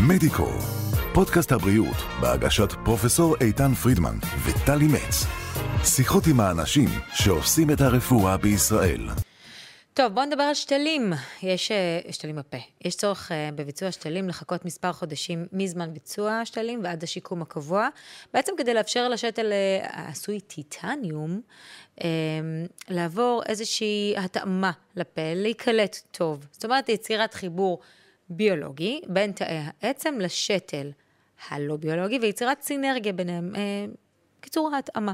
מדיקו, פודקאסט הבריאות בהגשת פרופסור איתן פרידמן וטלי מצ. שיחות עם האנשים שעושים את הרפואה בישראל. טוב, בואו נדבר על שתלים. יש אה, שתלים בפה. יש צורך אה, בביצוע שתלים לחכות מספר חודשים מזמן ביצוע השתלים ועד השיקום הקבוע, בעצם כדי לאפשר לשתל אה, העשוי טיטניום לעבור איזושהי התאמה לפה, להיקלט טוב. זאת אומרת, יצירת חיבור ביולוגי בין תאי העצם לשתל הלא ביולוגי ויצירת סינרגיה ביניהם. קיצור ההתאמה.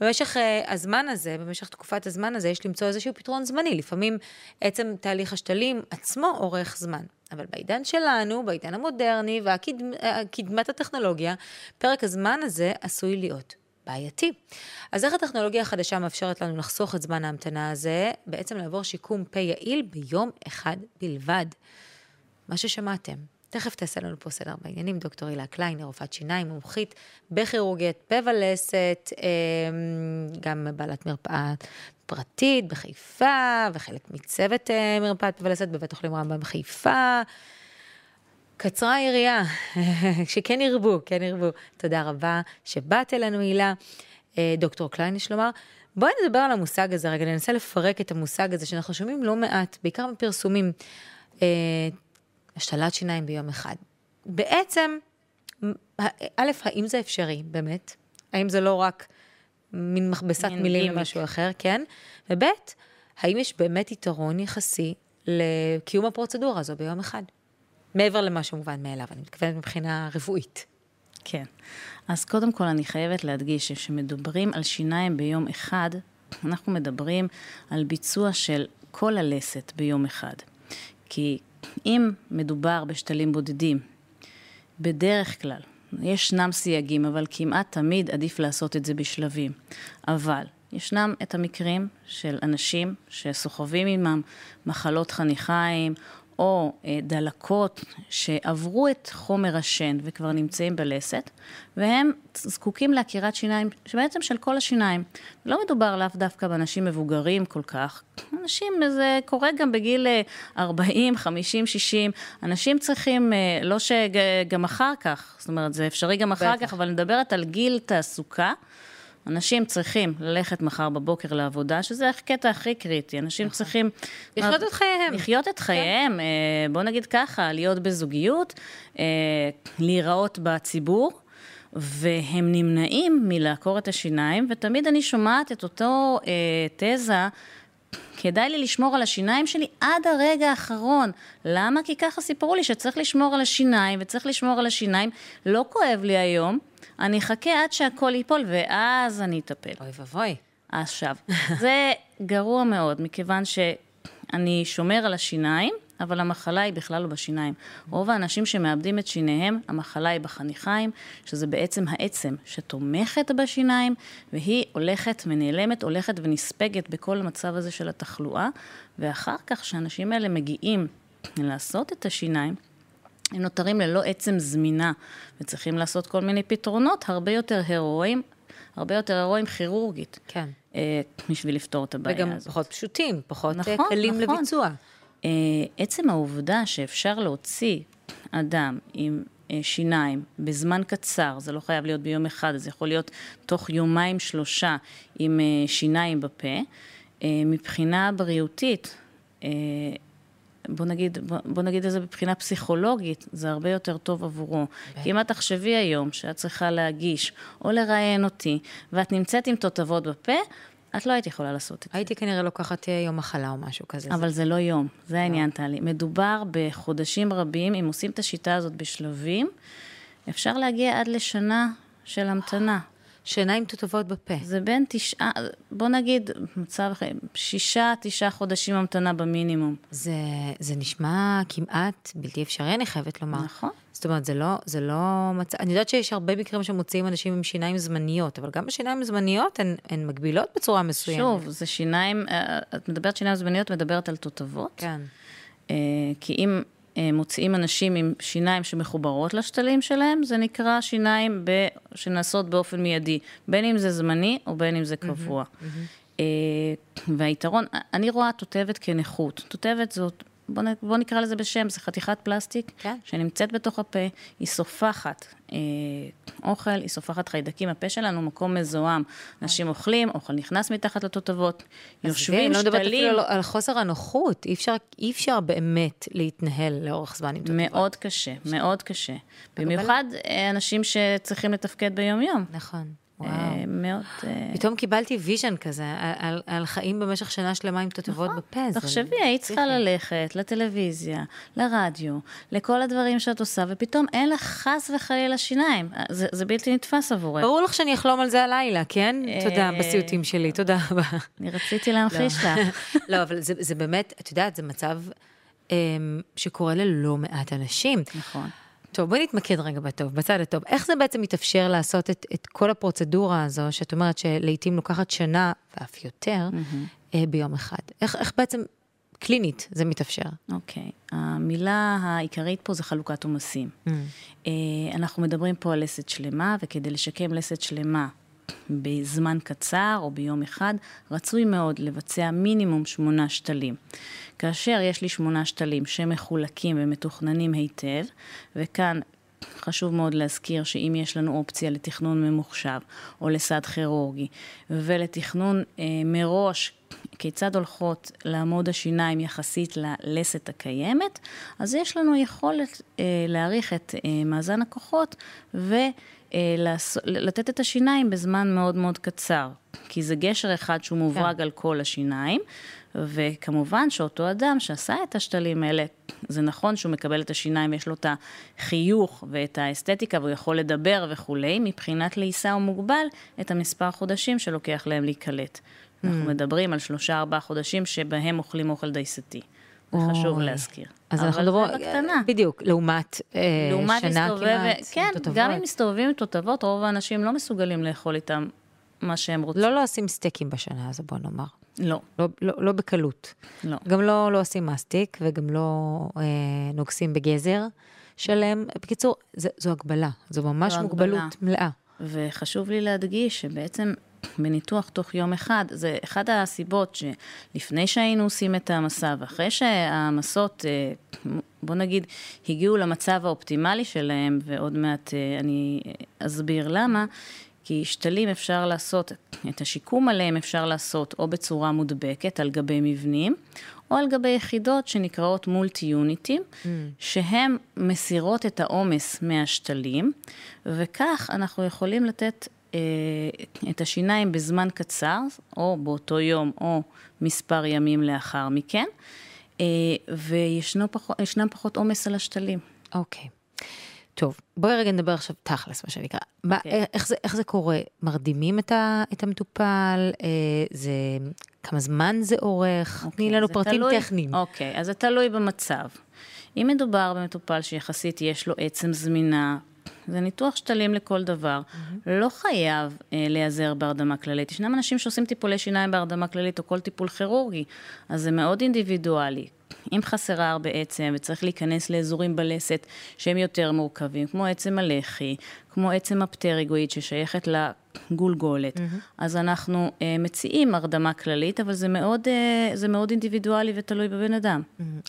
במשך uh, הזמן הזה, במשך תקופת הזמן הזה, יש למצוא איזשהו פתרון זמני. לפעמים עצם תהליך השתלים עצמו אורך זמן. אבל בעידן שלנו, בעידן המודרני והקדמת הטכנולוגיה, פרק הזמן הזה עשוי להיות בעייתי. אז איך הטכנולוגיה החדשה מאפשרת לנו לחסוך את זמן ההמתנה הזה, בעצם לעבור שיקום פה יעיל ביום אחד בלבד? מה ששמעתם. תכף תעשה לנו פה סדר בעניינים, דוקטור הילה קליין, רופאת שיניים, מומחית בכירורגיית פה ולסת, אמ, גם בעלת מרפאה פרטית בחיפה, וחלק מצוות אה, מרפאת פה ולסת בבית החולים רמב"ם בחיפה. קצרה היריעה, שכן ירבו, כן ירבו. תודה רבה שבאת אלינו, הילה. אה, דוקטור קליין, יש לומר. בואי נדבר על המושג הזה רגע, ננסה לפרק את המושג הזה שאנחנו שומעים לא מעט, בעיקר בפרסומים. השתלת שיניים ביום אחד. בעצם, א', האם זה אפשרי, באמת? האם זה לא רק מין מכבסת מילים למשהו אחר, כן? וב', האם יש באמת יתרון יחסי לקיום הפרוצדורה הזו ביום אחד? מעבר למה שמובן מאליו, אני מתכוונת מבחינה רפואית. כן. אז קודם כל אני חייבת להדגיש שכשמדברים על שיניים ביום אחד, אנחנו מדברים על ביצוע של כל הלסת ביום אחד. כי אם מדובר בשתלים בודדים, בדרך כלל, ישנם סייגים, אבל כמעט תמיד עדיף לעשות את זה בשלבים. אבל ישנם את המקרים של אנשים שסוחבים עמם מחלות חניכיים או אה, דלקות שעברו את חומר השן וכבר נמצאים בלסת, והם זקוקים לעקירת שיניים, שבעצם של כל השיניים. לא מדובר לאו דווקא באנשים מבוגרים כל כך, אנשים, זה קורה גם בגיל 40, 50, 60, אנשים צריכים, אה, לא שגם אחר כך, זאת אומרת, זה אפשרי גם אחר בטח. כך, אבל אני מדברת על גיל תעסוקה. אנשים צריכים ללכת מחר בבוקר לעבודה, שזה הקטע הכי קריטי. אנשים נכון. צריכים... לחיות את חייהם. לחיות את חייהם, כן. בוא נגיד ככה, להיות בזוגיות, אה, להיראות בציבור. והם נמנעים מלעקור את השיניים, ותמיד אני שומעת את אותו אה, תזה, כדאי לי לשמור על השיניים שלי עד הרגע האחרון. למה? כי ככה סיפרו לי שצריך לשמור על השיניים, וצריך לשמור על השיניים. לא כואב לי היום, אני אחכה עד שהכל ייפול, ואז אני אטפל. אוי ואבוי. עכשיו, זה גרוע מאוד, מכיוון שאני שומר על השיניים, אבל המחלה היא בכלל לא בשיניים. רוב האנשים שמאבדים את שיניהם, המחלה היא בחניכיים, שזה בעצם העצם שתומכת בשיניים, והיא הולכת ונעלמת, הולכת ונספגת בכל המצב הזה של התחלואה, ואחר כך, כשהאנשים האלה מגיעים לעשות את השיניים, הם נותרים ללא עצם זמינה, וצריכים לעשות כל מיני פתרונות הרבה יותר הירואיים, הרבה יותר הירואיים כירורגית. כן. אה, בשביל לפתור את הבעיה וגם הזאת. וגם פחות פשוטים, פחות נכון, קלים נכון. לביצוע. אה, עצם העובדה שאפשר להוציא אדם עם אה, שיניים בזמן קצר, זה לא חייב להיות ביום אחד, זה יכול להיות תוך יומיים שלושה עם אה, שיניים בפה, מבחינה בריאותית, בוא נגיד, בוא, בוא נגיד את זה מבחינה פסיכולוגית, זה הרבה יותר טוב עבורו. כי אם את תחשבי היום שאת צריכה להגיש או לראיין אותי, ואת נמצאת עם תותבות בפה, את לא היית יכולה לעשות את זה. הייתי כנראה לוקחת אה, יום מחלה או משהו כזה. אבל זה לא יום, זה העניין, לא. טלי. מדובר בחודשים רבים, אם עושים את השיטה הזאת בשלבים, אפשר להגיע עד לשנה של המתנה. שינה עם תותבות בפה. זה בין תשעה, בוא נגיד, מצב אחר, שישה, תשעה חודשים המתנה במינימום. זה, זה נשמע כמעט בלתי אפשרי, אני חייבת לומר. נכון. זאת אומרת, זה לא, זה לא מצב, אני יודעת שיש הרבה מקרים שמוציאים אנשים עם שיניים זמניות, אבל גם בשיניים זמניות הן, הן מגבילות בצורה מסוימת. שוב, זה שיניים, אה, את מדברת שיניים זמניות, מדברת על תותבות. כן. אה, כי אם מוציאים אנשים עם שיניים שמחוברות לשתלים שלהם, זה נקרא שיניים ב... שנעשות באופן מיידי, בין אם זה זמני או בין אם זה קבוע. Mm-hmm, mm-hmm. והיתרון, אני רואה תותבת כנכות. תותבת זאת בוא, נ, בוא נקרא לזה בשם, זה חתיכת פלסטיק כן. שנמצאת בתוך הפה, היא סופחת אה, אוכל, היא סופחת חיידקים. הפה שלנו הוא מקום מזוהם. אנשים אוכלים, אוכל נכנס מתחת לתותבות, יושבים, אני לא מדברת שתלים. אפילו על- על חוסר הנוחות, אי אפשר, אי אפשר באמת להתנהל לאורך זמן עם תותבות. מאוד קשה, מאוד קשה. במיוחד אה, אנשים שצריכים לתפקד ביום-יום. נכון, וואו. אה, מאוד... אה, פתאום קיבלתי vision כזה, על, על, חיים במשך שנה שלמה עם תותבות בפה. זה נכון. תחשבי, היית צריכה. ללכת לטלוויזיה, לרדיו, לכל הדברים שאת עושה, ופתאום אין לך חס וחלילה שיניים. זה, זה בלתי נתפס עבורך. ברור לך שאני אחלום על זה הלילה, כן? תודה, אה, בסיוטים שלי, תודה רבה. אני רציתי להמחיש לך. לא, אבל זה, זה באמת, את יודעת, זה מצב שקורה ללא מעט אנשים. נכון. טוב, בואי נתמקד רגע בטוב, בצד הטוב. איך זה בעצם מתאפשר לעשות את, את כל הפרוצדורה הזו, שאת אומרת שלעיתים לוקחת שנה ואף יותר, mm-hmm. ביום אחד? איך, איך בעצם קלינית זה מתאפשר? אוקיי. המילה העיקרית פה זה חלוקת עומסים. Mm. אה, אנחנו מדברים פה על לסת שלמה, וכדי לשקם לסת שלמה בזמן קצר או ביום אחד, רצוי מאוד לבצע מינימום שמונה שתלים. כאשר יש לי שמונה שתלים שמחולקים ומתוכננים היטב, וכאן חשוב מאוד להזכיר שאם יש לנו אופציה לתכנון ממוחשב או לסד כירורגי ולתכנון אה, מראש כיצד הולכות לעמוד השיניים יחסית ללסת הקיימת, אז יש לנו יכולת אה, להעריך את אה, מאזן הכוחות ולתת את השיניים בזמן מאוד מאוד קצר. כי זה גשר אחד שהוא מוברג כן. על כל השיניים, וכמובן שאותו אדם שעשה את השתלים האלה, זה נכון שהוא מקבל את השיניים ויש לו את החיוך ואת האסתטיקה והוא יכול לדבר וכולי, מבחינת לעיסה הוא מוגבל את המספר חודשים שלוקח להם להיקלט. אנחנו מדברים על שלושה ארבעה חודשים שבהם אוכלים אוכל דייסתי. חשוב אוי. להזכיר. אז אנחנו אבל מדברים, זה בקטנה. בדיוק, לעומת, אה, לעומת שנה מסתובב, כמעט, כן, תותבות. גם אם מסתובבים עם תותבות, רוב האנשים לא מסוגלים לאכול איתם מה שהם רוצים. לא, לא עושים סטייקים בשנה הזו, בוא נאמר. לא, לא, לא, לא בקלות. לא. גם לא, לא עושים מסטיק וגם לא אה, נוגסים בגזר שלם. בקיצור, זה, זו הגבלה, זו ממש זו מוגבלות הגבלה. מלאה. וחשוב לי להדגיש שבעצם בניתוח תוך יום אחד, זה אחת הסיבות שלפני שהיינו עושים את המסע ואחרי שהמסות, אה, בוא נגיד, הגיעו למצב האופטימלי שלהם, ועוד מעט אה, אני אסביר למה, כי שתלים אפשר לעשות, את השיקום עליהם אפשר לעשות או בצורה מודבקת על גבי מבנים, או על גבי יחידות שנקראות מולטי יוניטים, mm. שהן מסירות את העומס מהשתלים, וכך אנחנו יכולים לתת את השיניים בזמן קצר, או באותו יום או מספר ימים לאחר מכן, אה, וישנם פחות, פחות עומס על השתלים. אוקיי. טוב, בואי רגע נדבר עכשיו תכלס, מה שנקרא. מה, אוקיי. איך, זה, איך זה קורה? מרדימים את, ה, את המטופל? אה, זה, כמה זמן זה אורך? תני אוקיי, לנו פרטים תלוי- טכניים. אוקיי, אז זה תלוי במצב. אם מדובר במטופל שיחסית יש לו עצם זמינה, זה ניתוח שתלים לכל דבר. לא חייב אה, להיעזר בהרדמה כללית. ישנם אנשים שעושים טיפולי שיניים בהרדמה כללית או כל טיפול כירורגי, אז זה מאוד אינדיבידואלי. אם חסרה הרבה עצם וצריך להיכנס לאזורים בלסת שהם יותר מורכבים, כמו עצם הלחי, כמו עצם הפטריגואיד ששייכת לגולגולת, אז אנחנו אה, מציעים הרדמה כללית, אבל זה מאוד, אה, זה מאוד אינדיבידואלי ותלוי בבן אדם.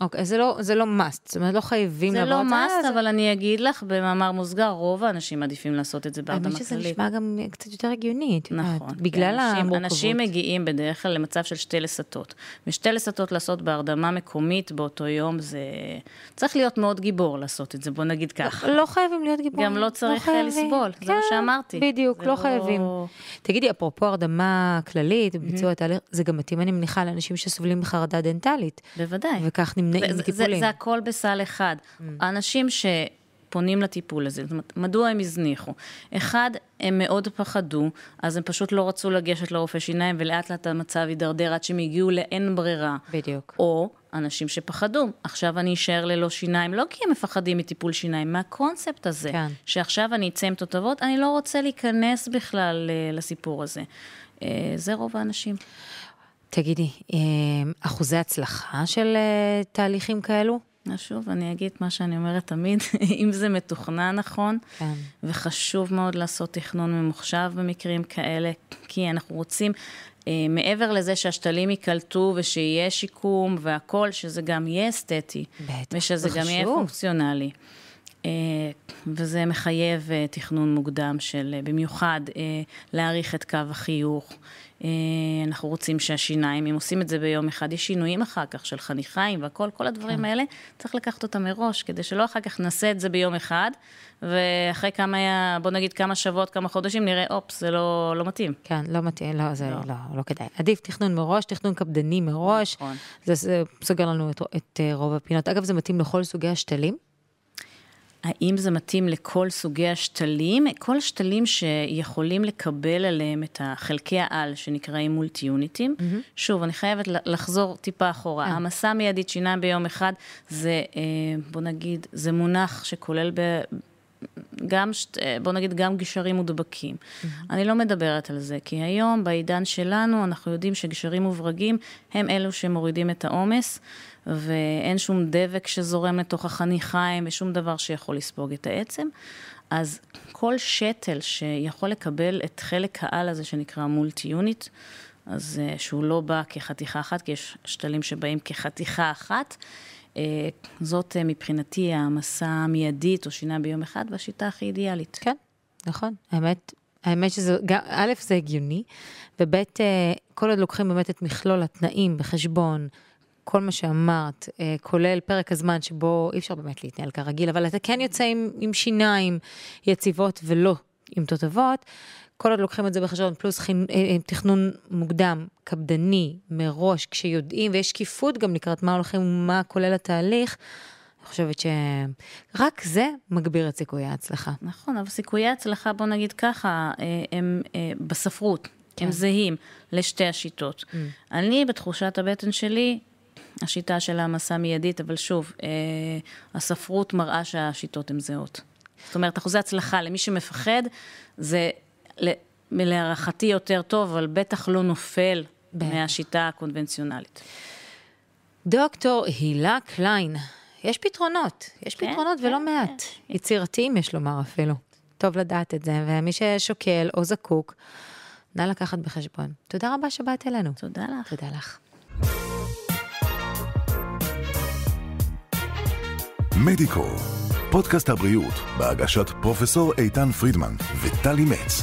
אוקיי, אז זה לא, זה לא must, זאת אומרת, לא חייבים זה לעבור לא את מאסט, זה. אבל אני אגיד לך, במאמר מוסגר, רוב האנשים מעדיפים לעשות את זה בהרדמה האמת כללית. שזה נשמע גם קצת יותר הגיוני, את יודעת, נכון. בגלל כי אנשים, המורכבות. אנשים מגיעים בדרך כלל למצב של שתי לסתות. ושתי לסתות לעשות בהרדמה מקומית באותו יום, זה... צריך להיות מאוד גיבור לעשות את זה, בוא נגיד ככה. לא חייבים להיות גיבורים. גם לא צריך חייבים. לסבול, זה מה כן, שאמרתי. בדיוק, זה לא לא- חייבים. תגידי, אפרופו הרדמה כללית וביצוע התהליך, זה גם מתאים, אני מניחה, לאנשים שסובלים מחרדה דנטלית. בוודאי. וכך נמנעים מטיפולים. זה הכל בסל אחד. האנשים שפונים לטיפול הזה, זאת אומרת, מדוע הם הזניחו? אחד, הם מאוד פחדו, אז הם פשוט לא רצו לגשת לרופא שיניים, ולאט לאט המצב הידרדר עד שהם הגיעו לאין ברירה. בדיוק. או אנשים שפחדו, עכשיו אני אשאר ללא שיניים, לא כי הם מפחדים מטיפול שיניים, מהקונספט הזה, כן. שעכשיו אני אצא עם תותבות, אני לא רוצה להיכנס בכלל אה, לסיפור הזה. אה, זה רוב האנשים. תגידי, אה, אחוזי הצלחה של תהליכים כאלו? שוב, אני אגיד מה שאני אומרת תמיד, אם זה מתוכנן נכון, כן. וחשוב מאוד לעשות תכנון ממוחשב במקרים כאלה, כי אנחנו רוצים אה, מעבר לזה שהשתלים ייקלטו ושיהיה שיקום והכול, שזה גם יהיה אסתטי. בטח, ושזה זה גם יהיה חשוב. פונקציונלי. וזה מחייב אה, תכנון מוקדם של אה, במיוחד אה, להאריך את קו החיוך. אנחנו רוצים שהשיניים, אם עושים את זה ביום אחד, יש שינויים אחר כך של חניכיים והכל, כל הדברים כן. האלה, צריך לקחת אותם מראש, כדי שלא אחר כך נעשה את זה ביום אחד, ואחרי כמה, בוא נגיד כמה שבועות, כמה חודשים, נראה, אופס, זה לא, לא מתאים. כן, לא מתאים, לא, זה לא. לא, לא כדאי. עדיף תכנון מראש, תכנון קפדני מראש. נכון. זה, זה סוגר לנו את, את רוב הפינות. אגב, זה מתאים לכל סוגי השתלים? האם זה מתאים לכל סוגי השתלים? כל השתלים שיכולים לקבל עליהם את החלקי העל שנקראים מולטי יוניטים. Mm-hmm. שוב, אני חייבת לחזור טיפה אחורה. כן. העמסה מיידית שיניים ביום אחד זה, אה, בוא נגיד, זה מונח שכולל ב... גם, שת- אה, בוא נגיד, גם גשרים מודבקים. Mm-hmm. אני לא מדברת על זה, כי היום, בעידן שלנו, אנחנו יודעים שגשרים וברגים הם אלו שמורידים את העומס, ואין שום דבק שזורם לתוך החניכיים ושום דבר שיכול לספוג את העצם. אז כל שתל שיכול לקבל את חלק העל הזה שנקרא מולטי יוניט, אז אה, שהוא לא בא כחתיכה אחת, כי יש שתלים שבאים כחתיכה אחת, אה, זאת אה, מבחינתי העמסה המיידית או שיניים ביום אחד, והשיטה הכי אידיאלית. כן, נכון. האמת, האמת שזה, גם, א', זה הגיוני, וב', כל עוד לוקחים באמת את מכלול התנאים בחשבון, כל מה שאמרת, אה, כולל פרק הזמן שבו אי אפשר באמת להתנהל כרגיל, אבל אתה כן יוצא עם, עם שיניים יציבות ולא עם תותבות, כל עוד לוקחים את זה בחשבון, פלוס חינ... אה, אה, תכנון מוקדם, קפדני, מראש, כשיודעים, ויש שקיפות גם לקראת מה הולכים ומה כולל התהליך, אני חושבת שרק זה מגביר את סיכויי ההצלחה. נכון, אבל סיכויי ההצלחה, בוא נגיד ככה, הם בספרות, כן. הם זהים לשתי השיטות. Mm. אני, בתחושת הבטן שלי, השיטה של העמסה מיידית, אבל שוב, אה, הספרות מראה שהשיטות הן זהות. זאת אומרת, אחוזי הצלחה למי שמפחד, זה להערכתי יותר טוב, אבל בטח לא נופל בטח. מהשיטה הקונבנציונלית. דוקטור הילה קליין, יש פתרונות, יש כן, פתרונות כן, ולא כן. מעט. יצירתיים יש לומר אפילו. טוב לדעת את זה, ומי ששוקל או זקוק, נא לקחת בחשבון. תודה רבה שבאת אלינו. תודה לך. תודה לך. מדיקו, פודקאסט הבריאות בהגשת פרופסור איתן פרידמן וטלי מצ.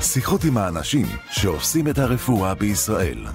שיחות עם האנשים שעושים את הרפואה בישראל.